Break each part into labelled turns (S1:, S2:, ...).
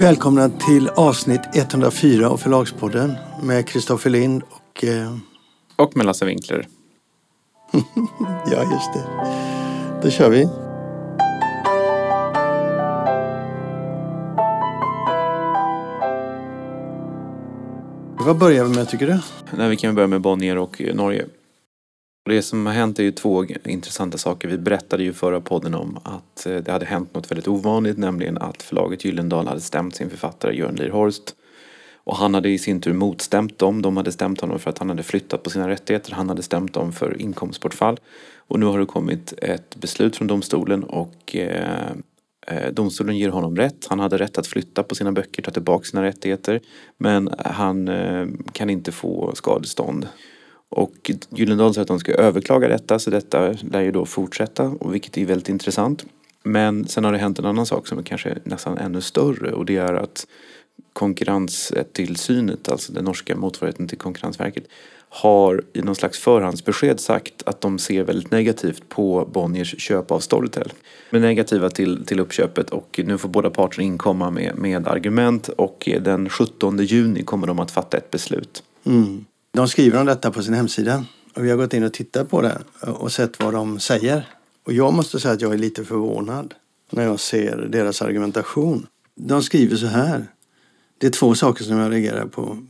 S1: Välkomna till avsnitt 104 av Förlagspodden med Kristoffer Lind och... Eh...
S2: Och med Lasse Winkler.
S1: ja, just det. Då kör vi. Vad börjar vi med tycker du?
S2: Nej, vi kan börja med Bonnier och Norge. Det som har hänt är ju två intressanta saker. Vi berättade ju förra podden om att eh, det hade hänt något väldigt ovanligt, nämligen att förlaget Gyllendal hade stämt sin författare Jörn Lirhorst. Och han hade i sin tur motstämt dem. De hade stämt honom för att han hade flyttat på sina rättigheter. Han hade stämt dem för inkomstbortfall. Och nu har det kommit ett beslut från domstolen och eh, eh domstolen ger honom rätt. Han hade rätt att flytta på sina böcker, ta tillbaka sina rättigheter. Men han eh, kan inte få skadestånd. Och Gyllendal säger att de ska överklaga detta så detta lär ju då fortsätta och vilket är väldigt intressant. Men sen har det hänt en annan sak som är kanske nästan ännu större och det är att konkurrenstillsynet, alltså den norska motsvarigheten till Konkurrensverket, har i någon slags förhandsbesked sagt att de ser väldigt negativt på Bonniers köp av Storytel. De är negativa till, till uppköpet och nu får båda parter inkomma med, med argument och den 17 juni kommer de att fatta ett beslut.
S1: Mm. De skriver om detta på sin hemsida och vi har gått in och tittat på det och sett vad de säger. Och jag måste säga att jag är lite förvånad när jag ser deras argumentation. De skriver så här. Det är två saker som jag reagerar på.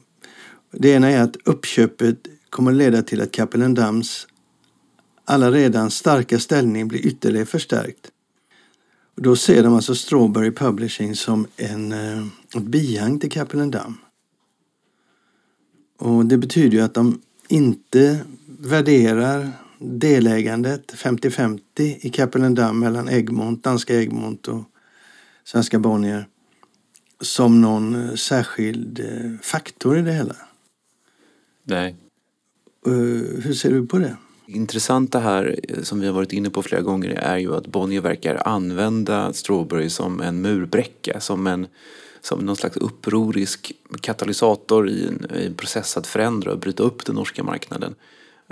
S1: Det ena är att uppköpet kommer att leda till att Kapellen Dams alla redan starka ställning blir ytterligare förstärkt. Och då ser de alltså Strawberry Publishing som en, eh, ett bihang till Kapellen Dam. Och det betyder ju att de inte värderar delägandet 50-50 i Kapellendam mellan Egmont, danska Egmont och svenska Bonnier som någon särskild eh, faktor i det hela.
S2: Nej.
S1: Eh, hur ser du på det?
S2: Intressanta här, eh, som vi har varit inne på flera gånger, är ju att Bonnier verkar använda Strawberry som en murbräcka, som en som någon slags upprorisk katalysator i en, i en process att förändra och bryta upp den norska marknaden.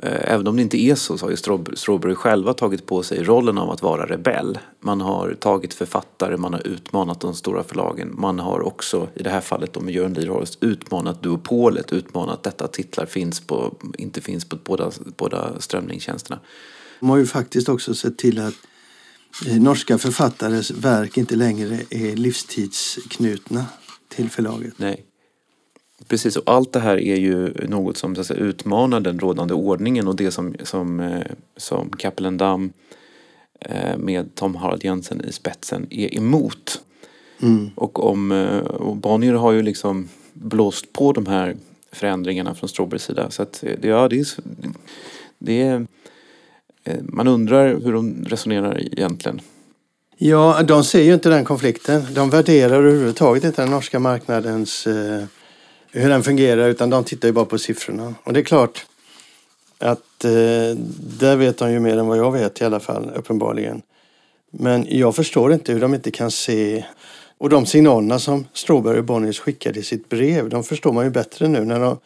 S2: Eh, även om det inte är så så har ju Strawberry själva tagit på sig rollen av att vara rebell. Man har tagit författare, man har utmanat de stora förlagen. Man har också, i det här fallet då med Jörn Lierhorst, utmanat duopolet, utmanat detta att titlar finns på, inte finns på båda, båda strömningstjänsterna.
S1: De har ju faktiskt också sett till att norska författares verk inte längre är livstidsknutna till förlaget.
S2: Nej. Precis, och allt det här är ju något som så säga, utmanar den rådande ordningen och det som, som, eh, som Kapellendam eh, med Tom Harald Jensen i spetsen är emot. Mm. Och, om, eh, och Bonnier har ju liksom blåst på de här förändringarna från Strawberrys sida. Så att det, ja, det, är, det är Eh, man undrar hur de resonerar egentligen.
S1: Ja, de ser ju inte den konflikten. De värderar överhuvudtaget inte den norska marknadens eh, hur den fungerar utan de tittar ju bara på siffrorna. Och det är klart att eh, där vet de ju mer än vad jag vet i alla fall, uppenbarligen. Men jag förstår inte hur de inte kan se och de signalerna som Stråberg och Bonniers skickade i sitt brev, de förstår man ju bättre nu när de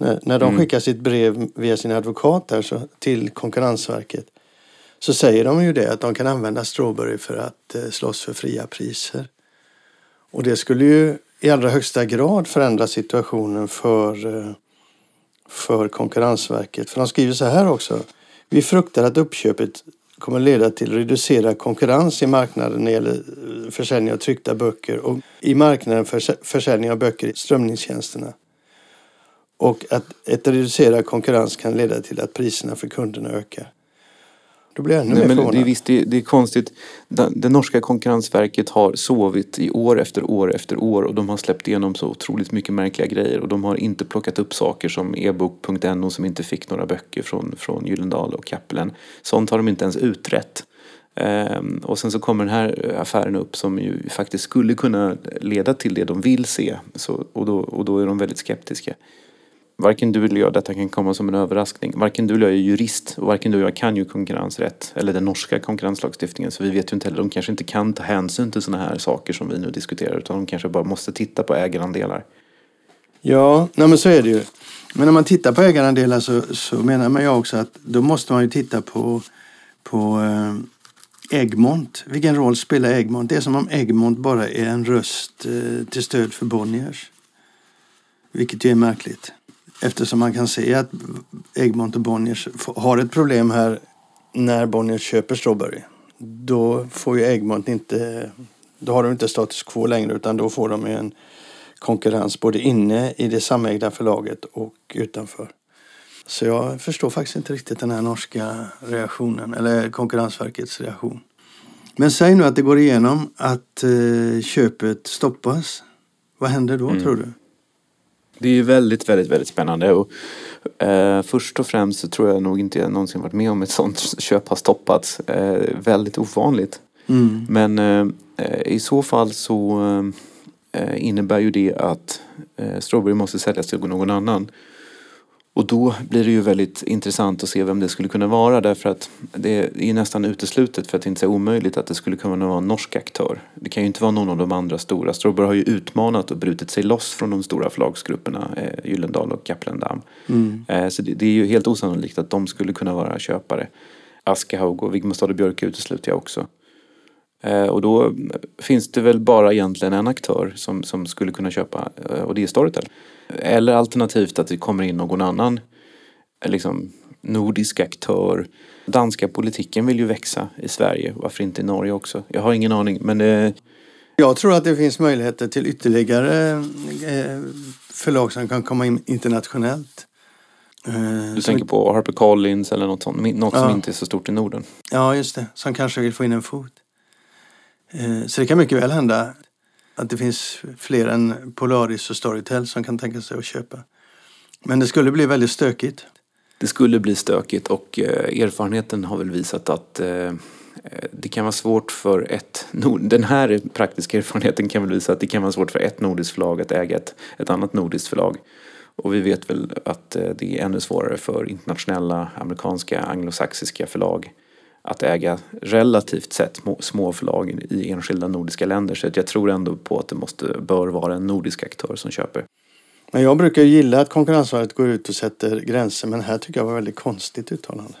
S1: när, när de mm. skickar sitt brev via sin advokat där, så, till Konkurrensverket så säger de ju det att de kan använda Strawberry för att eh, slåss för fria priser. Och det skulle ju i allra högsta grad förändra situationen för, eh, för Konkurrensverket. För de skriver så här också. Vi fruktar att uppköpet kommer leda till reducerad konkurrens i marknaden när det gäller eh, försäljning av tryckta böcker och i marknaden för försäljning av böcker i strömningstjänsterna. Och att ett reducerad konkurrens kan leda till att priserna för kunderna ökar. Då blir jag ännu Nej, mer förvånad.
S2: Det är, visst, det, det är konstigt. Det norska konkurrensverket har sovit i år efter år efter år och de har släppt igenom så otroligt mycket märkliga grejer och de har inte plockat upp saker som ebook.no som inte fick några böcker från, från Gyllendal och Kapellen. Sånt har de inte ens utrett. Ehm, och sen så kommer den här affären upp som ju faktiskt skulle kunna leda till det de vill se. Så, och, då, och då är de väldigt skeptiska. Varken du eller jag, detta kan komma som en överraskning. Varken du eller jag är jurist och varken du eller jag kan ju konkurrensrätt eller den norska konkurrenslagstiftningen. Så vi vet ju inte heller, de kanske inte kan ta hänsyn till sådana här saker som vi nu diskuterar utan de kanske bara måste titta på ägarandelar.
S1: Ja, nej men så är det ju. Men när man tittar på ägarandelar så, så menar man ju också att då måste man ju titta på, på eh, Egmont. Vilken roll spelar Egmont? Det är som om Egmont bara är en röst eh, till stöd för Bonniers. Vilket ju är märkligt. Eftersom man kan se att Egmont och Bonniers har ett problem här när Bonniers köper Strawberry. Då får ju Egmont inte, då har de inte status quo längre utan då får de en konkurrens både inne i det samägda förlaget och utanför. Så jag förstår faktiskt inte riktigt den här norska reaktionen, eller Konkurrensverkets reaktion. Men säg nu att det går igenom att eh, köpet stoppas. Vad händer då mm. tror du?
S2: Det är ju väldigt, väldigt, väldigt spännande. Och, eh, först och främst så tror jag nog inte jag någonsin varit med om ett sånt köp har stoppats. Eh, väldigt ovanligt. Mm. Men eh, i så fall så eh, innebär ju det att eh, Strawberry måste säljas till någon annan. Och då blir det ju väldigt intressant att se vem det skulle kunna vara därför att det är nästan uteslutet för att inte säga omöjligt att det skulle kunna vara en norsk aktör. Det kan ju inte vara någon av de andra stora. Strawberry har ju utmanat och brutit sig loss från de stora förlagsgrupperna eh, Gyllendal och Kaplendam. Mm. Eh, så det, det, är ju helt osannolikt att de skulle kunna vara köpare. Aschehoug och Vigmostad och Björk utesluter jag också. Eh, och då finns det väl bara egentligen en aktör som, som skulle kunna köpa eh, och det är Storytel. Eller alternativt att det kommer in någon annan liksom, nordisk aktör. Danska politiken vill ju växa i Sverige, varför inte i Norge också? Jag har ingen aning men det...
S1: Jag tror att det finns möjligheter till ytterligare eh, förlag som kan komma in internationellt.
S2: Eh, du tänker på Harper Collins eller något sånt, något ja. som inte är så stort i Norden?
S1: Ja, just det. Som kanske vill få in en fot. Eh, så det kan mycket väl hända att det finns fler än Polaris och Storytel som kan tänka sig att köpa. Men det skulle bli väldigt stökigt.
S2: Det skulle bli stökigt och eh, erfarenheten har väl visat att eh, eh, det kan vara svårt för ett... Den här praktiska erfarenheten kan väl visa att det kan vara svårt för ett nordiskt förlag att äga ett, ett annat nordiskt förlag. Och vi vet väl att det är ännu svårare för internationella amerikanska anglosaxiska förlag att äga relativt sett små förlag i enskilda nordiska länder. Så jag tror ändå på att det måste, bör vara en nordisk aktör som köper.
S1: Men jag brukar gilla att Konkurrensverket går ut och sätter gränser men här tycker jag var väldigt konstigt uttalande.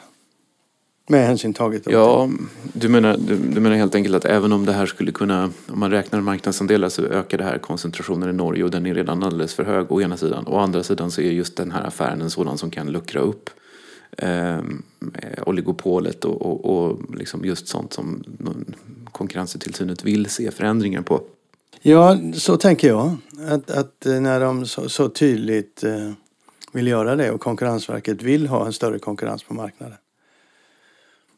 S1: Med hänsyn taget
S2: Ja, du menar, du, du, menar helt enkelt att även om det här skulle kunna, om man räknar marknadsandelar så ökar det här koncentrationen i Norge och den är redan alldeles för hög å ena sidan. Å andra sidan så är just den här affären en sådan som kan luckra upp Ehm, eh, oligopolet och, och, och liksom just sånt som konkurrenstillsynet vill se förändringar på.
S1: Ja, så tänker jag. Att, att eh, när de så, så tydligt eh, vill göra det och Konkurrensverket vill ha en större konkurrens på marknaden.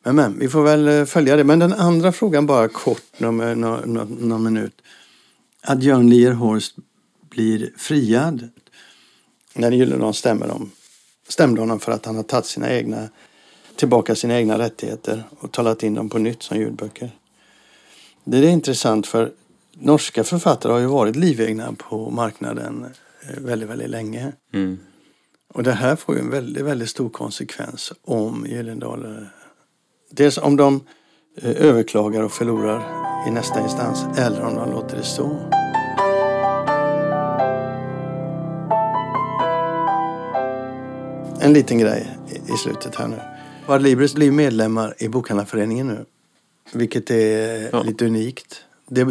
S1: Men, men vi får väl eh, följa det. Men den andra frågan bara kort, någon, eh, någon, någon minut. Att Jörn Lierhorst blir friad när Gyllenhammar stämmer dem stämde honom för att han har tagit sina egna, tillbaka sina egna rättigheter och talat in dem på nytt som ljudböcker. Det är intressant för norska författare har ju varit livegna på marknaden eh, väldigt, väldigt länge. Mm. Och det här får ju en väldigt, väldigt stor konsekvens om Gyllendal... Eh, dels om de eh, överklagar och förlorar i nästa instans eller om de låter det stå. En liten grej i slutet här nu. Adlibris blir medlemmar i Bokhandlarföreningen nu. Vilket är ja. lite unikt.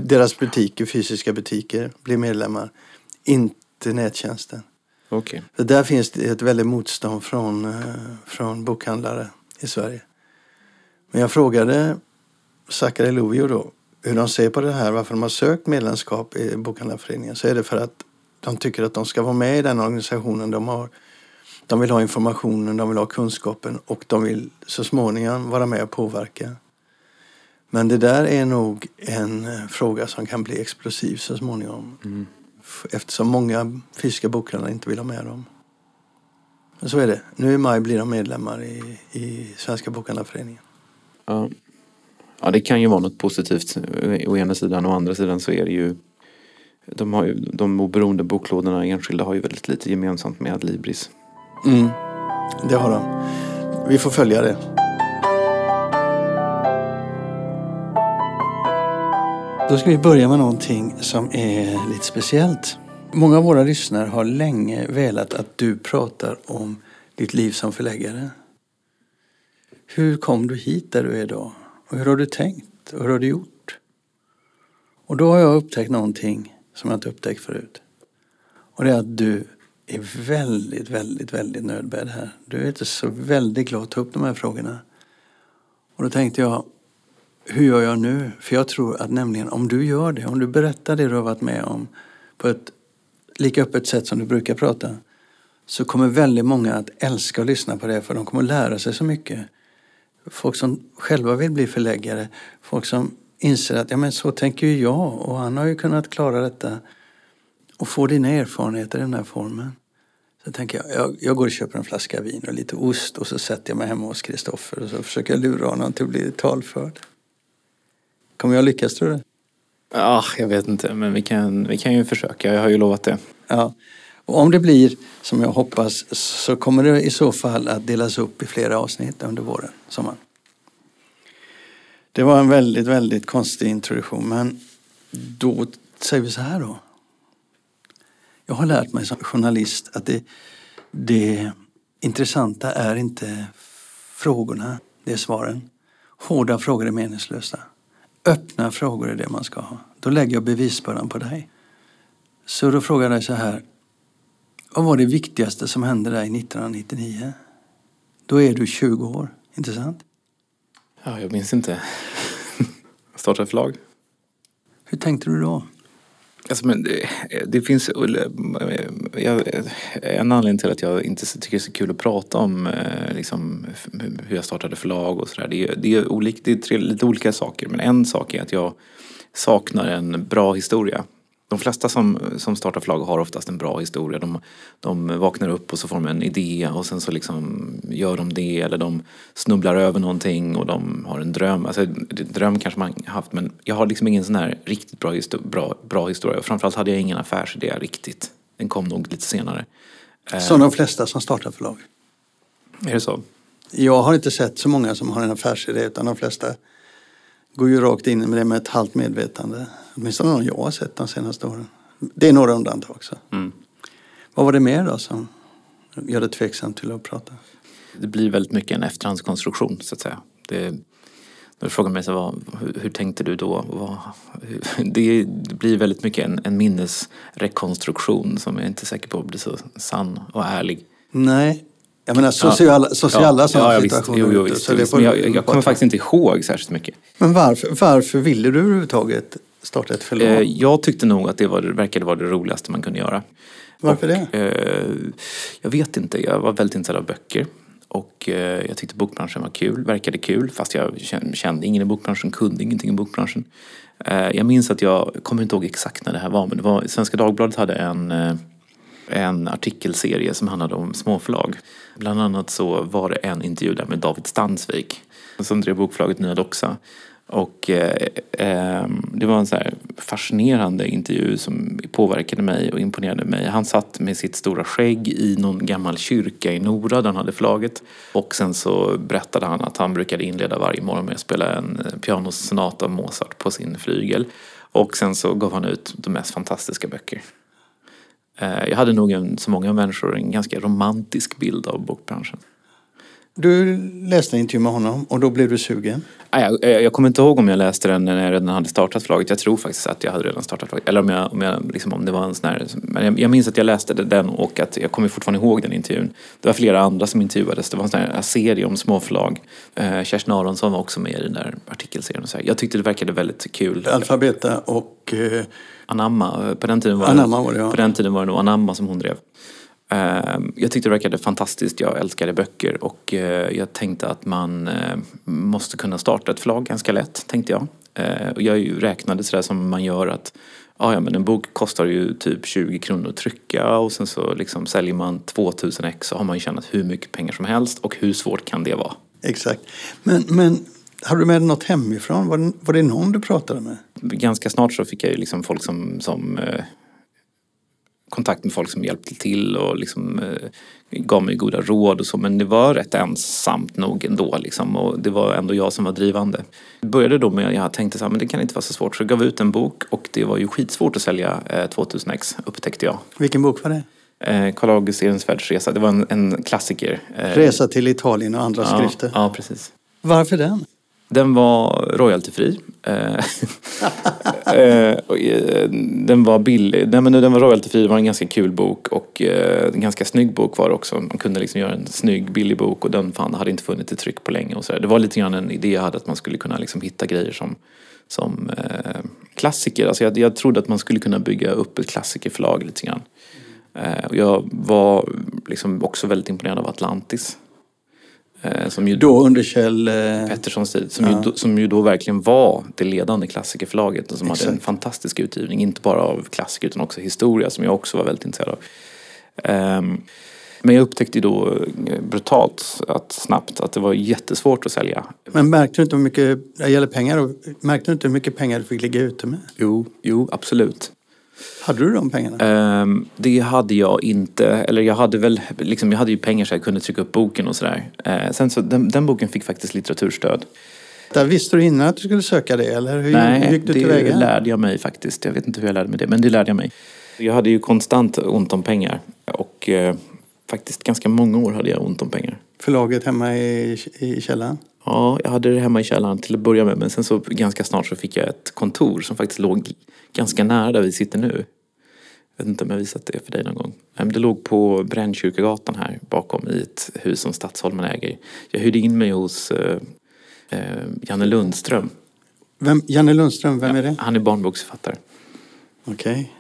S1: Deras butiker, fysiska butiker, blir medlemmar. Inte nättjänsten.
S2: Okay.
S1: Så där finns det ett väldigt motstånd från, eh, från bokhandlare i Sverige. Men jag frågade Zachary Lovio då hur de ser på det här, varför de har sökt medlemskap i Bokhandlarföreningen. Så är det för att de tycker att de ska vara med i den organisationen. De har de vill ha informationen, de vill ha kunskapen och de vill så småningom vara med och påverka. Men det där är nog en eh, fråga som kan bli explosiv så småningom. Mm. Eftersom många fysiska bokhandlare inte vill ha med dem. Men så är det. Nu i maj blir de medlemmar i, i Svenska Bokhandlarföreningen.
S2: Ja. ja, det kan ju vara något positivt å ena sidan. Å andra sidan så är det ju de, har ju, de oberoende boklådorna enskilda har ju väldigt lite gemensamt med Adlibris.
S1: Mm, det har de. Vi får följa det. Då ska vi börja med någonting som är lite speciellt. Många av våra lyssnare har länge velat att du pratar om ditt liv som förläggare. Hur kom du hit där du är idag? Och hur har du tänkt? Och hur har du gjort? Och då har jag upptäckt någonting som jag inte upptäckt förut. Och det är att du är väldigt, väldigt, väldigt nödbedd här. Du är inte så väldigt glad att ta upp de här frågorna. Och då tänkte jag, hur gör jag nu? För jag tror att nämligen om du gör det, om du berättar det du har varit med om på ett lika öppet sätt som du brukar prata, så kommer väldigt många att älska att lyssna på det för de kommer att lära sig så mycket. Folk som själva vill bli förläggare, folk som inser att ja, men så tänker ju jag och han har ju kunnat klara detta och få dina erfarenheter i den här formen. Så tänker jag, jag, jag går och köper en flaska vin och lite ost och så sätter jag mig hemma hos Kristoffer och så försöker jag lura honom till att bli talförd. Kommer jag lyckas tror du?
S2: Ja, jag vet inte, men vi kan, vi kan ju försöka. Jag har ju lovat det.
S1: Ja. Och om det blir som jag hoppas så kommer det i så fall att delas upp i flera avsnitt under våren, sommaren. Det var en väldigt, väldigt konstig introduktion men då säger vi så här då. Jag har lärt mig som journalist att det, det intressanta är inte frågorna, det är svaren. Hårda frågor är meningslösa. Öppna frågor är det man ska ha. Då lägger jag bevisbördan på dig. Så då frågar jag dig så här. Vad var det viktigaste som hände dig 1999? Då är du 20 år, inte sant?
S2: Ja, jag minns inte. Starta förlag.
S1: Hur tänkte du då?
S2: Alltså, men det, det finns jag, en anledning till att jag inte tycker det är så kul att prata om eh, liksom, hur jag startade förlag och sådär. Det, är, det, är olika, det är tre, lite olika saker. Men en sak är att jag saknar en bra historia. De flesta som, som startar förlag har oftast en bra historia. De, de vaknar upp och så får de en idé och sen så liksom gör de det eller de snubblar över någonting och de har en dröm. Alltså dröm kanske man haft men jag har liksom ingen sån här riktigt bra, bra, bra historia. Och framförallt hade jag ingen affärsidé riktigt. Den kom nog lite senare.
S1: Som de flesta som startar förlag.
S2: Är det så?
S1: Jag har inte sett så många som har en affärsidé utan de flesta går ju rakt in med det med ett halvt medvetande. Åtminstone de jag har sett de senaste åren. Det är några undantag också.
S2: Mm.
S1: Vad var det mer då som gör det tveksamt till att prata?
S2: Det blir väldigt mycket en efterhandskonstruktion så att säga. Det, när du frågar mig så vad, hur, hur, tänkte du då? Vad, hur, det, blir väldigt mycket en, en minnesrekonstruktion som jag inte är säker på blir så sann och ärlig.
S1: Nej, jag menar sociala, ja, sociala ja, sådana
S2: ja,
S1: situationer.
S2: Jo, jo, visst, visst. Men jag, jag kommer faktiskt inte ihåg särskilt mycket.
S1: Men varför, varför ville du överhuvudtaget starta ett förlag?
S2: Eh, jag tyckte nog att det var, verkade vara det roligaste man kunde göra.
S1: Varför
S2: och, det? Eh, jag vet inte, jag var väldigt intresserad av böcker. Och eh, jag tyckte bokbranschen var kul, verkade kul fast jag kände ingen i bokbranschen, kunde ingenting i bokbranschen. Eh, jag minns att jag, kommer inte ihåg exakt när det här var, men det var Svenska Dagbladet hade en en artikelserie som handlade om småförlag. Bland annat så var det en intervju där med David Stansvik som drev bokförlaget Nya Doxa. Och eh, eh, det var en så fascinerande intervju som påverkade mig och imponerade mig. Han satt med sitt stora skägg i någon gammal kyrka i Nora där han hade förlaget. Och sen så berättade han att han brukade inleda varje morgon med att spela en eh, pianosonat av Mozart på sin flygel. Och sen så gav han ut de mest fantastiska böcker. Eh, jag hade nog en, som många människor en ganska romantisk bild av bokbranschen.
S1: Du läste en intervju med honom och då blev du sugen?
S2: Jag, jag kommer inte ihåg om jag läste den när jag redan hade startat förlaget. Jag tror faktiskt att jag hade redan startat förlaget. Eller om, jag, om, jag, liksom, om det var en sån här... Men jag, jag minns att jag läste den och att jag kommer fortfarande ihåg den intervjun. Det var flera andra som intervjuades. Det var en sån här serie om småförlag. Eh, Kerstin Aronsson var också med i den där artikelserien. Och så här. Jag tyckte det verkade väldigt kul.
S1: Alfabeta och... Eh...
S2: Anamma. På den, tiden var
S1: Anamma var det, ja.
S2: på den tiden var det nog Anamma som hon drev. Ehm, jag tyckte det verkade fantastiskt. Jag älskade böcker och eh, jag tänkte att man eh, måste kunna starta ett förlag ganska lätt, tänkte jag. Eh, och jag räknade sådär som man gör att ja, men en bok kostar ju typ 20 kronor att trycka och sen så liksom säljer man 2000 ex så har man ju tjänat hur mycket pengar som helst och hur svårt kan det vara?
S1: Exakt. Men, men har du med dig något hemifrån? Var det, var det någon du pratade med?
S2: Ganska snart så fick jag ju liksom folk som, som kontakt med folk som hjälpte till och liksom, eh, gav mig goda råd och så. Men det var rätt ensamt nog ändå liksom, och det var ändå jag som var drivande. Det började då med att jag tänkte så här, men det kan inte vara så svårt. Så jag gav ut en bok och det var ju skitsvårt att sälja eh, 2000 ex upptäckte jag.
S1: Vilken bok var det?
S2: Eh, Karl August Ehrensvärds Det var en, en klassiker.
S1: Eh, Resa till Italien och andra
S2: ja,
S1: skrifter.
S2: Ja, precis.
S1: Varför den?
S2: Den var royaltyfri Eh, eh, eh, den var billig, Nej, men den var royaltyfri, det var en ganska kul bok och eh, en ganska snygg bok var det också. Man kunde liksom göra en snygg, billig bok och den fan, hade inte funnits i tryck på länge. Och så där. Det var lite grann en idé jag hade att man skulle kunna liksom hitta grejer som, som eh, klassiker. Alltså jag, jag trodde att man skulle kunna bygga upp ett klassikerförlag lite grann. Eh, och jag var liksom också väldigt imponerad av Atlantis. Eh, som ju
S1: Då under Kjell... Eh,
S2: Petterssons tid. Som,
S1: Ja.
S2: ju, som ju då verkligen var det ledande klassikerförlaget och som hade en
S1: Exakt.
S2: fantastisk utgivning. Inte bara av klassiker utan också historia som jag också var väldigt intresserad av. Ehm, men jag upptäckte ju då eh, brutalt att, snabbt att det var jättesvårt att sälja.
S1: men märkte du inte hur mycket, det gäller pengar, märkte du inte hur mycket pengar du fick ligga ute med?
S2: Jo, jo absolut.
S1: Hade du de pengarna?
S2: Ehm, det hade jag inte. Eller jag hade väl, liksom, jag hade ju pengar så jag kunde trycka upp boken och sådär. Eh, sen så, den, den boken fick faktiskt litteraturstöd.
S1: Där visste du innan att du skulle söka det eller hur,
S2: Nej,
S1: gick du
S2: det
S1: tillväga?
S2: lärde jag mig faktiskt. Jag vet inte hur jag lärde mig det, men det lärde jag mig. Jag hade ju konstant ont om pengar och eh, faktiskt ganska många år hade jag ont om pengar.
S1: Förlaget hemma i, i källaren?
S2: Ja, jag hade det hemma i källaren till att börja med men sen så ganska snart så fick jag ett kontor som faktiskt låg ganska nära där vi sitter nu. Jag vet inte om jag visat det för dig någon gång. Men Det låg på Brännkyrkogatan här bakom i ett hus som Stadsholmen äger. Jag hyrde in mig hos eh, eh, Janne Lundström.
S1: Vem, Janne Lundström, vem är det?
S2: Han är barnboksförfattare.
S1: Okej.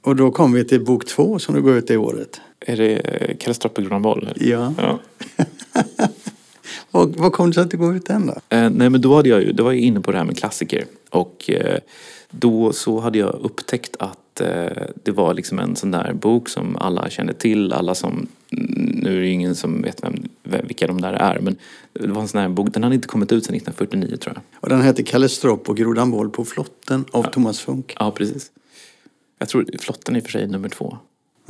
S1: Och då kom vi till bok två som du går ut det året.
S2: Är det eh, Kalle eller?
S1: Ja.
S2: Ja.
S1: Vad, vad kom det sig att du går ut den då?
S2: Eh, nej men då hade jag ju, då var jag inne på det här med klassiker. Och eh, då så hade jag upptäckt att eh, det var liksom en sån där bok som alla känner till. Alla som, mm, nu är det ingen som vet vem, vilka de där är. Men det var en sån här bok, den hade inte kommit ut sedan 1949 tror jag.
S1: Och den heter Kalle Stropp och Grodan Boll på flotten av Thomas Funk.
S2: Ja precis. Jag tror flotten är för sig nummer två.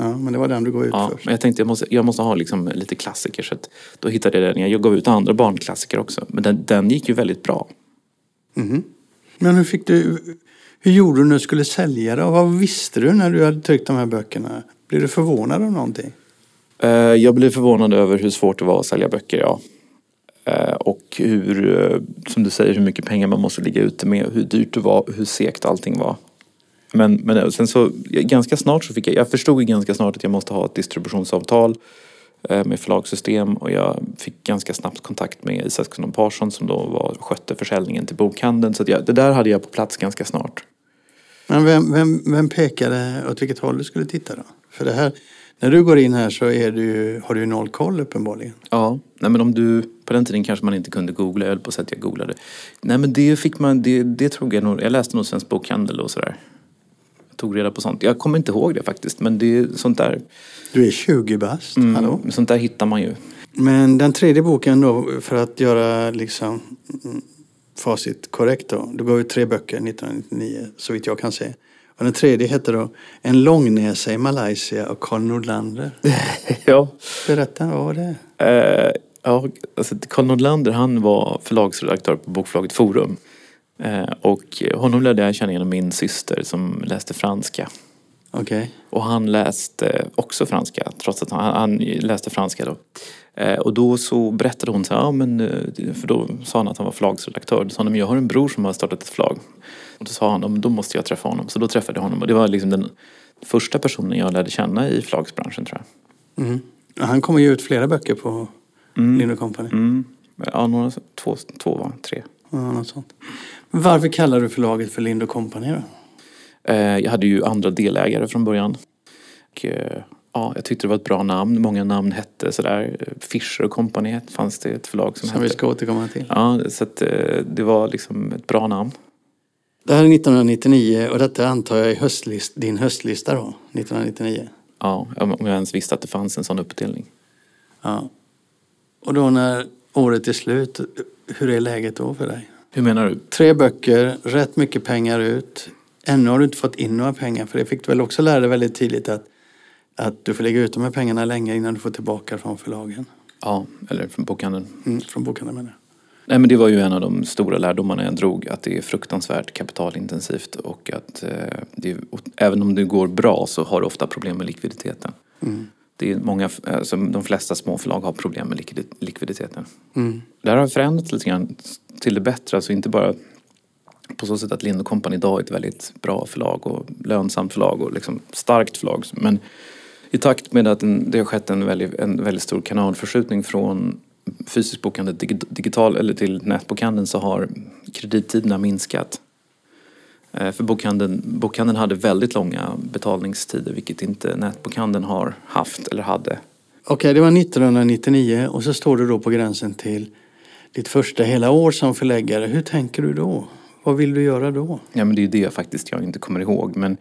S1: Ja, men det var den du går ut
S2: Ja,
S1: först.
S2: men jag tänkte jag måste, jag måste ha liksom lite klassiker. Så att då hittade jag den. Jag gav ut andra barnklassiker också. Men den, den gick ju väldigt bra.
S1: Men hur fick du... Hur gjorde du när du skulle sälja det? Och vad visste du när du hade tryckt de här böckerna? Blev du förvånad av någonting?
S2: Eh, Jag blev förvånad över hur svårt det var att sälja böcker, ja. Eh, Och hur, eh, som du säger, hur mycket pengar man måste ligga ute med, hur dyrt det var, hur segt allting var. Men, men sen så, ganska snart så fick jag, jag förstod ganska snart att jag måste ha ett distributionsavtal eh, med förlagssystem och jag fick ganska snabbt kontakt med Isaksson och Persson som då var, skötte försäljningen till bokhandeln. Så jag, det där hade jag på plats ganska snart.
S1: Men vem, vem, vem pekade åt vilket håll du skulle titta då? För det här, när du går in här så är du, har du ju noll koll uppenbarligen.
S2: Ja, nej men om du, på den tiden kanske man inte kunde googla, jag höll på att säga att jag googlade. Nej men det fick man, det, det tror jag nog, jag läste nog Svensk Bokhandel och sådär. Tog reda på sånt. Jag kommer inte ihåg det faktiskt, men det är sånt där,
S1: Du är 20 bast, hallå?
S2: mm, sånt där hittar man ju.
S1: Men den tredje boken då, för att göra liksom mm, facit korrekt då. Du gav ut tre böcker 1999, så vitt jag kan se. Och den tredje heter då En långnäsa i Malaysia av Karl Nordlander.
S2: ja.
S1: Berätta, vad var det?
S2: Eh, ja, alltså Carl Nordlander han var förlagsredaktör på bokförlaget Forum. Eh, och honom lärde jag känna genom min syster som läste franska.
S1: Okej.
S2: Och han läste också franska, trots att han, han läste franska då. Eh, och då så berättade hon så här, ja men, eh, för då sa han att han var förlagsredaktör. Då sa han, men jag har en bror som har startat ett förlag. Och då sa han, "Ja, men då måste jag träffa honom. Så då träffade jag honom. Och det var liksom den första personen jag lärde känna i förlagsbranschen tror jag.
S1: Mm. Han kommer ju ut flera böcker på Lind Company.
S2: Mm. Ja, några, två, två? Tre.
S1: Ja, något sånt. Men Varför kallar du förlaget för Lind Company då?
S2: Eh, jag hade ju andra delägare från början. Och, eh, ja, jag tyckte det var ett bra namn. Många namn hette sådär. Fischer Company fanns det ett förlag som,
S1: Som vi
S2: hette.
S1: ska återkomma till.
S2: Ja, så att, eh, det var liksom ett bra namn.
S1: Det här är 1999 och detta antar jag är höstlist, din höstlista då, 1999.
S2: Ja, om jag ens visste att det fanns en sån uppdelning.
S1: Ja. Och då när året är slut, hur är läget då för dig?
S2: Hur menar du?
S1: Tre böcker, rätt mycket pengar ut. Ännu har du inte fått in några pengar för det fick du väl också lära dig väldigt tidigt att, att du får lägga ut de här pengarna länge innan du får tillbaka från förlagen.
S2: Ja, eller från bokhandeln.
S1: Mm, från bokhandeln menar jag.
S2: Nej men det var ju en av de stora lärdomarna jag drog. Att det är fruktansvärt kapitalintensivt och att eh, det, även om det går bra så har du ofta problem med likviditeten.
S1: Mm.
S2: Det är många, alltså de flesta småförlag har problem med likvid- likviditeten.
S1: Mm.
S2: Det här har förändrats lite grann till det bättre. Alltså inte bara På så sätt att Lind Company idag är ett väldigt bra förlag och lönsamt förlag och liksom starkt förlag. Men i takt med att det har skett en väldigt, en väldigt stor kanalförskjutning från fysiskt bokande digital eller till nätbokhandeln så har kredittiderna minskat. Eh, för bokhandeln, bokhandeln hade väldigt långa betalningstider vilket inte nätbokhandeln har haft eller hade.
S1: Okej, okay, det var 1999 och så står du då på gränsen till ditt första hela år som förläggare. Hur tänker du då? Vad vill du göra då?
S2: Ja, men det är det faktiskt jag inte kommer ihåg. Men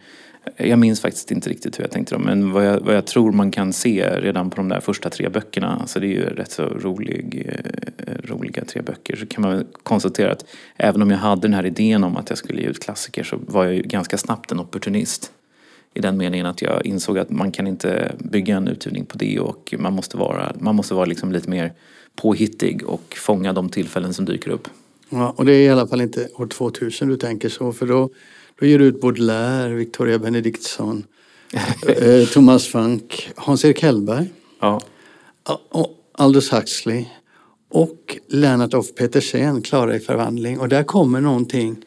S2: jag minns faktiskt inte riktigt hur jag tänkte då. Men vad jag, vad jag tror man kan se redan på de där första tre böckerna, alltså det är ju rätt så rolig, eh, roliga tre böcker, så kan man konstatera att även om jag hade den här idén om att jag skulle ge ut klassiker så var jag ju ganska snabbt en opportunist. I den meningen att jag insåg att man kan inte bygga en utgivning på det och man måste vara, man måste vara liksom lite mer påhittig och fånga de tillfällen som dyker upp.
S1: Ja, och det är i alla fall inte år 2000 du tänker så, för då, då ger du ut Baudelaire, Victoria Benediktsson, eh, Thomas Frank, Hans-Erik Hellberg,
S2: ja.
S1: och Aldous Huxley och Lennart af Petersen, Klara i förvandling. Och där kommer någonting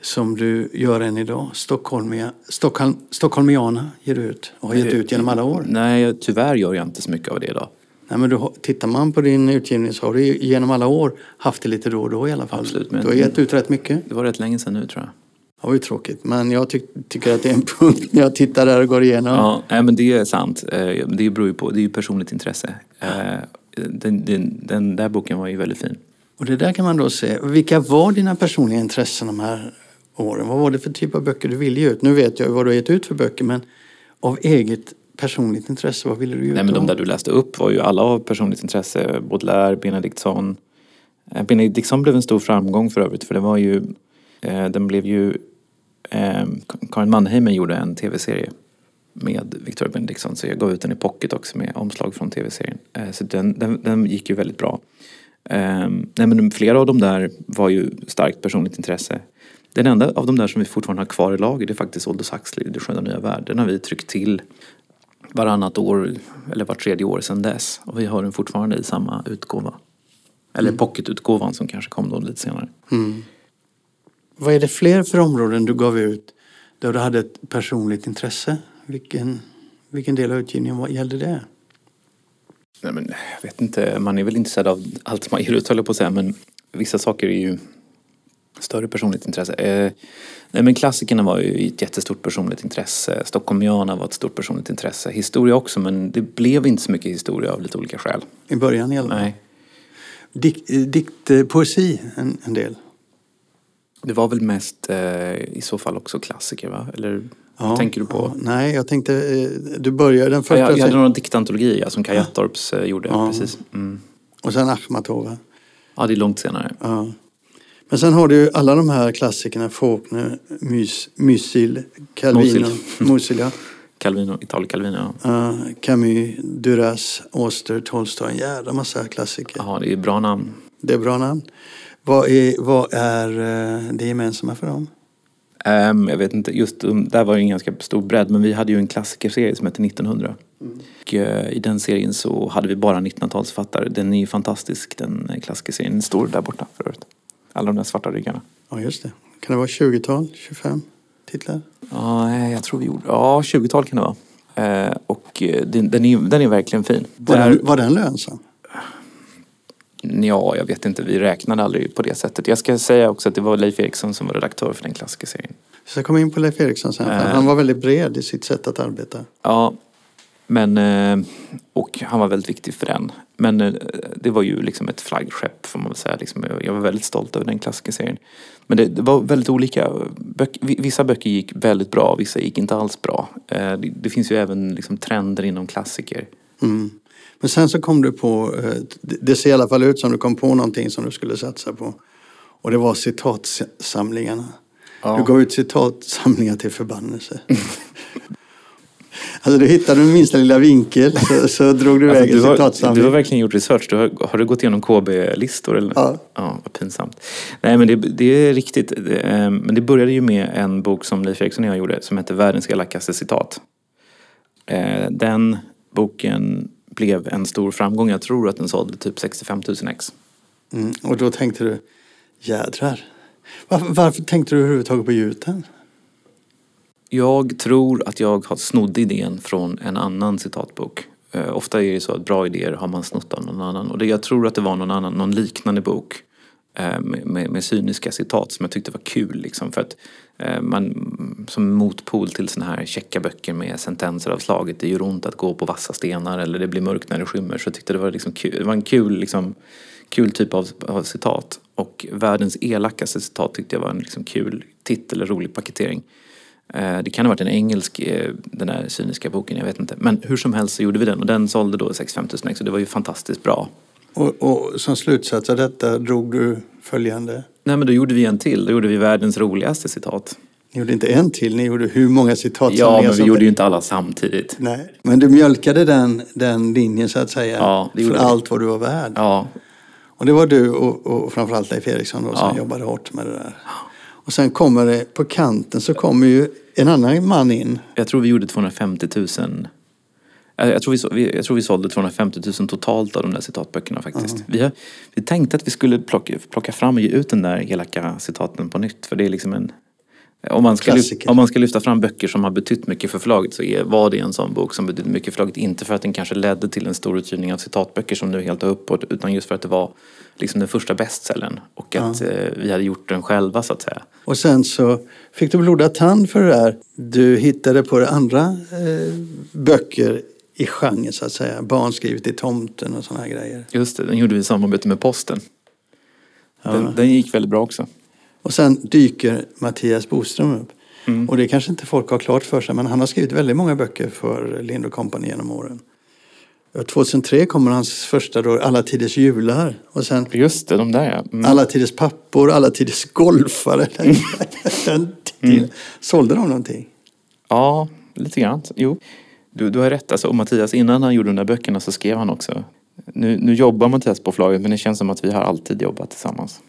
S1: som du gör än idag. Stockholmia, Stockholm, Stockholmiana ger du ut och har gett ut genom alla år.
S2: Nej, tyvärr gör jag inte så mycket av det idag.
S1: Nej, men du, tittar man på din utgivning så har du genom alla år haft det lite då och då i alla fall.
S2: Absolut,
S1: men du har gett ut rätt mycket.
S2: Det var rätt länge sedan nu tror jag.
S1: Det var ju tråkigt, men jag ty tycker att det är en punkt när jag tittar där och går igenom.
S2: Ja, nej, men det är sant. Eh, det beror ju på, det är ju personligt intresse. Eh, den, den, den där boken var ju väldigt fin.
S1: Och det där kan man då se. Vilka var dina personliga intressen de här åren? Vad var det för typ av böcker du ville ge ut? Nu vet jag vad du har gett ut för böcker, men av eget personligt intresse? Vad ville du göra?
S2: Nej, men de där du läste upp var ju alla av personligt intresse. Baudelaire, Benediktsson. Eh, Benediktsson blev en stor framgång för övrigt för det var ju, eh, den blev ju, eh, Karin Mannheimer gjorde en tv-serie med Victoria Benediktsson så jag gav ut den i pocket också med omslag från tv-serien. Eh, så den, den, den, gick ju väldigt bra. Eh, nej, men flera av de där var ju starkt personligt intresse. Den enda av de där som vi fortfarande har kvar i lager det är faktiskt Aldous Huxley, Det sköna nya värld. Den har vi tryckt till varannat år eller vart tredje år sedan dess. Och vi har den fortfarande i samma utgåva. Eller mm. pocketutgåvan som kanske kom då lite senare.
S1: Mm. Vad är det fler för områden du gav ut där du hade ett personligt intresse? Vilken, vilken del av utgivningen vad gällde det?
S2: Nej, men, jag vet inte, man är väl intresserad av allt man ger ut höll på att säga. Men vissa saker är ju större personligt intresse. Eh, nej, men klassikerna var ju ett jättestort personligt intresse. Stockholmiana var ett stort personligt intresse. Historia också, men det blev inte så mycket historia av lite olika skäl.
S1: I början i alla fall?
S2: Nej.
S1: Dikt, eh, dikt eh, poesi en, en, del?
S2: Det var väl mest eh, i så fall också klassiker, va? Eller ja, tänker du på? Ja,
S1: nej, jag tänkte, eh, du började den första...
S2: Ja, jag, jag hade några diktantologier ja, som Kaj Attorps eh, gjorde, precis. Mm.
S1: Och sen Achmatova?
S2: Ja, det är långt senare.
S1: Ja. Men sen har du alla de här klassikerna, Faulkner, Mys, Mysil, Calvino, Musil, ja.
S2: Calvino, Italo Calvino.
S1: Uh, Camus, Duras, Auster, Tolstoj, en jävla massa klassiker.
S2: Ja, det är bra namn.
S1: Det är bra namn. Vad är, vad är uh, det gemensamma för dem?
S2: Um, jag vet inte, just um, där var det en ganska stor bredd men vi hade ju en klassikerserie som hette 1900. Mm. Och, uh, I den serien så hade vi bara 1900-talsförfattare. Den är ju fantastisk den klassikerserien. Den står där borta för övrigt. Alla de där svarta ryggarna.
S1: Ja, just det. Kan det vara 20-tal, 25 titlar?
S2: Ja, jag tror vi gjorde... Ja, 20-tal kan det vara. Eh, och eh, den, den, är, den är verkligen fin.
S1: Var, Där... den, var den lönsam?
S2: Ja, jag vet inte. Vi räknade aldrig på det sättet. Jag ska säga också att det var Leif Eriksson som var redaktör för den klassiska serien.
S1: Vi ska komma in på Leif Eriksson sen. Äh... Han var väldigt bred i sitt sätt att arbeta.
S2: Ja, men, eh, och han var väldigt viktig för den. Men eh, det var ju liksom ett flaggskepp får man väl säga. Liksom, jag var väldigt stolt över den klassiska serien. Men det, var väldigt olika. Vissa böcker gick väldigt bra, vissa gick inte alls bra. Eh, det, det finns ju även liksom trender inom klassiker.
S1: Mm. Men sen så kom du på, det ser i alla fall ut som du kom på någonting som du skulle satsa på. Och det var citatsamlingarna. Ja. Du gav ut citatsamlingar till förbannelse. Alltså du hittade den minsta lilla vinkel så, så drog du alltså, iväg en citatsamling.
S2: Du har verkligen gjort research. Du har, har du gått igenom KB-listor? Eller?
S1: Ja.
S2: Ja, vad pinsamt. Nej men det, det är riktigt. Det, eh, men det började ju med en bok som Leif Eriksson och jag gjorde som hette Världens elakaste citat. Eh, den boken blev en stor framgång. Jag tror att den sålde typ 65 000 ex.
S1: Mm, och då tänkte du, jädrar. Varför, varför tänkte du överhuvudtaget på gjuten?
S2: Jag tror att jag har snodde idén från en annan citatbok. Eh, ofta är det så att bra idéer har man snott av någon annan. Och det, jag tror att det var någon annan, någon liknande bok eh, med, med, med cyniska citat som jag tyckte var kul. Liksom, för att eh, man, som motpol till såna här checka böcker med sentenser av slaget det gör ont att gå på vassa stenar eller det blir mörkt när det skymmer. Så jag tyckte det var, liksom kul, det var en kul, liksom, kul typ av, av citat. Och världens elakaste citat tyckte jag var en liksom, kul titel, rolig paketering. Eh, Det kan ha varit en engelsk, eh, den där cyniska boken, jag vet inte. Men hur som helst så gjorde vi den och den sålde då 65 000 ex och det var ju fantastiskt bra.
S1: Och, och som slutsats av detta drog du följande.
S2: Nej men då gjorde vi en till, då gjorde vi världens roligaste citat.
S1: Ni gjorde inte en till, ni gjorde hur många citat
S2: Ja,
S1: som
S2: men vi
S1: som-
S2: gjorde ju inte alla samtidigt.
S1: Nej, men du mjölkade den, den linjen så att säga.
S2: Ja, det
S1: för
S2: vi.
S1: allt vad du var värd.
S2: Ja,
S1: Och det var du och, och framförallt Leif Eriksson då, som
S2: Ja.
S1: jobbade hårt med det där. Och sen kommer det, på kanten så kommer ju en annan man in.
S2: jag tror vi gjorde 250 000. Jag tror vi, så- jag tror vi sålde 250 000 totalt av de där citatböckerna faktiskt. Vi, har, vi tänkte att vi skulle plocka, plocka fram och ge ut den där elaka citaten på nytt. För det är liksom en... Om man, ska om man ska lyfta fram böcker som har betytt mycket för förlaget så är, var det en sån bok som betydde mycket för förlaget. Inte för att den kanske ledde till en stor utgivning av citatböcker som nu är helt har uppåt. Utan just för att det var liksom den första bestsellern. Och att eh, vi hade gjort den själva så att säga.
S1: Och sen så fick du blodad tand för det där. Du hittade på det andra eh, böcker i genren så att säga. Barn skrivet i tomten och sådana här grejer.
S2: Just det, den gjorde vi i samarbete med Posten. Den, den gick väldigt bra också.
S1: Och sen dyker Mattias Boström upp.
S2: Mm.
S1: Och det kanske inte folk har klart för sig men han har skrivit väldigt många böcker för Lind Company genom åren. 2003 kommer hans första då, Alla tiders jular. Och sen
S2: Just det, de där ja. Mm.
S1: Alla tiders pappor, Alla tiders golfare. Den titeln. Sålde de någonting?
S2: Ja, lite grann. Jo, du, du har rätt. Alltså, och Mattias, innan han gjorde de där böckerna så skrev han också. Nu, nu jobbar Mattias på förlaget men det känns som att vi har alltid jobbat tillsammans.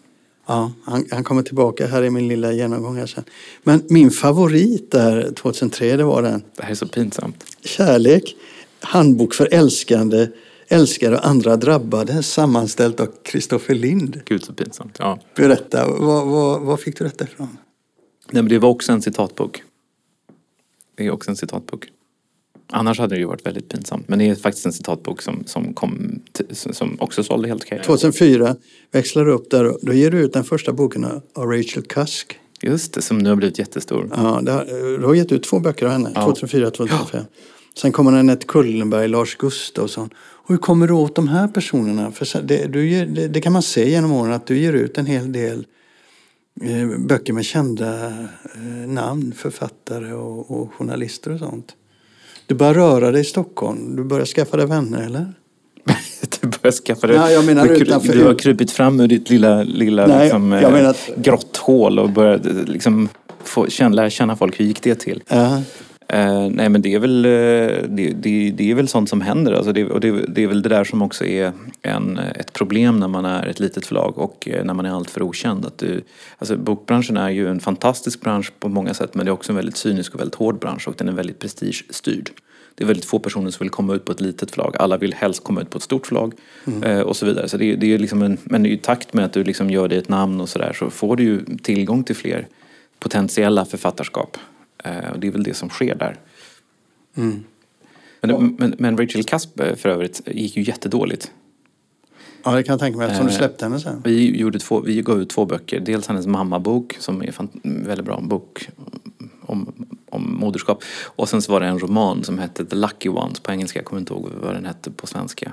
S1: Ja, han, han kommer tillbaka. Här är min lilla genomgång här sen. Men min favorit där 2003, det var den.
S2: Det här är så pinsamt.
S1: Kärlek, handbok för älskande, älskare och andra drabbade, sammanställt av Kristoffer Lind.
S2: Gud så pinsamt. Ja.
S1: Berätta, var, var, var fick du detta ifrån?
S2: Nej, men det var också en citatbok. Det är också en citatbok. Annars hade det ju varit väldigt pinsamt. Men det är faktiskt en citatbok som, som, kom, som också sålde helt okej.
S1: 2004 växlar du upp där och då ger du ut den första boken av Rachel Cusk.
S2: Just det, som nu har blivit jättestor.
S1: Ja, det har, du har gett ut två böcker av henne,
S2: Ja.
S1: 2004 2005. Sen kommer Anette Kullenberg, Lars Gustafsson. Och hur kommer du åt de här personerna? För det, du det, det kan man se genom åren att du ger ut en hel del eh, böcker med kända eh, namn, författare och, och journalister och sånt. Du börjar röra dig i Stockholm, du börjar skaffa dig vänner eller?
S2: Du börjar skaffa dig...
S1: Ja, jag menar
S2: du,
S1: utanför-
S2: du har krupit fram ur ditt lilla, lilla
S1: Nej,
S2: liksom,
S1: jag
S2: eh,
S1: menar
S2: grotthål och börjat eh, liksom, få, känna, lära känna folk. Hur gick det till?
S1: Ja,
S2: Eh, nej men det är väl, eh, det, det, det är väl sånt som händer. Alltså det, och det, det är väl det där som också är en, ett problem när man är ett litet förlag och eh, när man är alltför okänd. Att du, alltså bokbranschen är ju en fantastisk bransch på många sätt men det är också en väldigt cynisk och väldigt hård bransch och den är väldigt prestigestyrd. Det är väldigt få personer som vill komma ut på ett litet förlag. Alla vill helst komma ut på ett stort förlag eh, och så vidare. Så det, det är liksom en, men i takt med att du liksom gör dig ett namn och sådär så får du ju tillgång till fler potentiella författarskap. Eh, och det är väl det som sker där. Men, men, men Rachel Kasp eh, för övrigt gick ju jättedåligt.
S1: ja det kan jag tänka mig eftersom du
S2: Eh,
S1: släppte henne sen.
S2: Vi, gjorde två, vi gav ut två böcker. Dels hennes mammabok som är en väldigt bra bok om, om moderskap. Och sen så var det en roman som hette The Lucky Ones på engelska. Jag kommer inte ihåg vad den hette på svenska.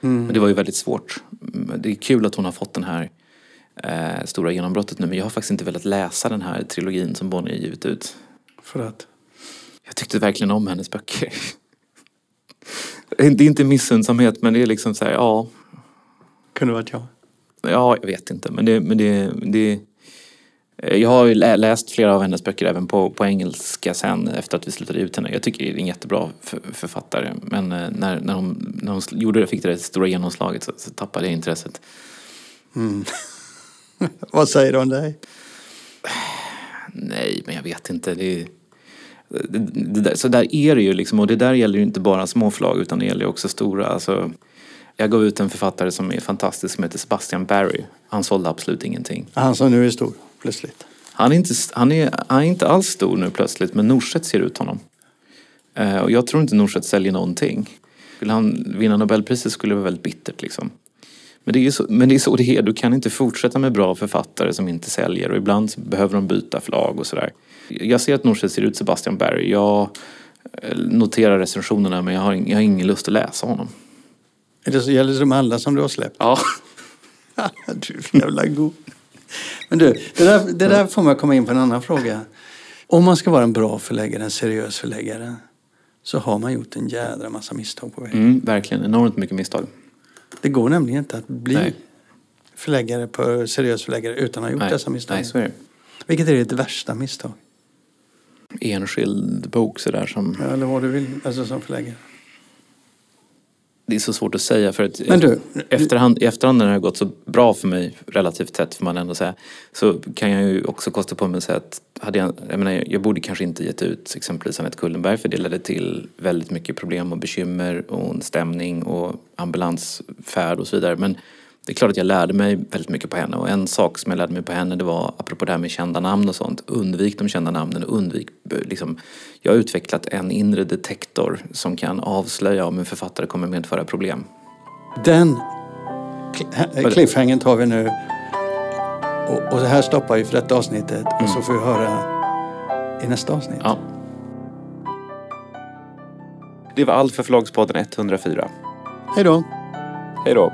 S2: Men det var ju väldigt svårt. Men Det är kul att hon har fått den här eh, stora genombrottet nu. Men jag har faktiskt inte velat läsa den här trilogin som Bonnier givit ut.
S1: För att?
S2: Jag tyckte verkligen om hennes böcker. Det är inte missundsamhet men det är liksom så här, ja,
S1: Kunde varit jag.
S2: Ja, jag vet inte. Men det... Men det, det jag har ju lä- läst flera av hennes böcker även på, på engelska sen efter att vi slutade ut henne. Jag tycker det är en jättebra för, författare. Men eh, när, när, hon, när hon gjorde det, fick det där stora genomslaget så, så tappade jag intresset.
S1: Vad säger du om dig?
S2: Nej, men jag vet inte. Det, det, det där, så där är det ju liksom. Och det där gäller ju inte bara små förlag utan det gäller också stora. Alltså, jag gav ut en författare som är fantastisk som heter Sebastian Barry. Han sålde absolut ingenting.
S1: Han som nu är stor. plötsligt.
S2: Han är, inte, han, är, han är inte alls stor nu plötsligt, men Norstedt ser ut honom. Eh, och jag tror inte Norstedt säljer någonting. Skulle han vinna Nobelpriset skulle det vara väldigt bittert liksom. Men det, är så, men det är så det är. Du kan inte fortsätta med bra författare som inte säljer och ibland behöver de byta förlag och sådär. Jag ser att Norstedt ser ut Sebastian Berg. Jag eh, noterar recensionerna men jag har, jag har ingen lust att läsa honom.
S1: Är det så gäller det de alla som du har släppt?
S2: Ja.
S1: du är jävla god. Men du, det där, det där får mig komma in på en annan fråga. Om man ska vara en bra förläggare, en seriös förläggare, så har man gjort en jädra massa misstag på vägen.
S2: Mm, verkligen, enormt mycket misstag.
S1: Det går nämligen inte att bli
S2: Nej.
S1: förläggare på seriös förläggare utan att ha gjort
S2: Nej,
S1: dessa misstag.
S2: nej, så är det.
S1: Vilket är ditt värsta misstag?
S2: Enskild bok sådär som...
S1: Ja, Eller vad du vill, alltså som förläggare.
S2: Det är så svårt att säga för att
S1: Men du,
S2: efterhand, i efterhand när det har gått så bra för mig, relativt tätt får man ändå säga, så kan jag ju också kosta på mig att säga att hade jag, jag, menar, jag borde kanske inte gett ut exempelvis Anette Kullenberg för det ledde till väldigt mycket problem och bekymmer och en stämning och ambulansfärd och så vidare. Men det är klart att jag lärde mig väldigt mycket på henne och en sak som jag lärde mig på henne det var, apropå det här med kända namn och sånt, undvik de kända namnen, undvik liksom, jag har utvecklat en inre detektor som kan avslöja om en författare kommer medföra problem.
S1: den cl- cliffhangern tar vi nu. Och, och det här stoppar vi för detta avsnittet. Och så får vi höra i nästa avsnitt.
S2: Ja. Det var allt för Förlagspodden 104.
S1: Hej då!
S2: Hej då!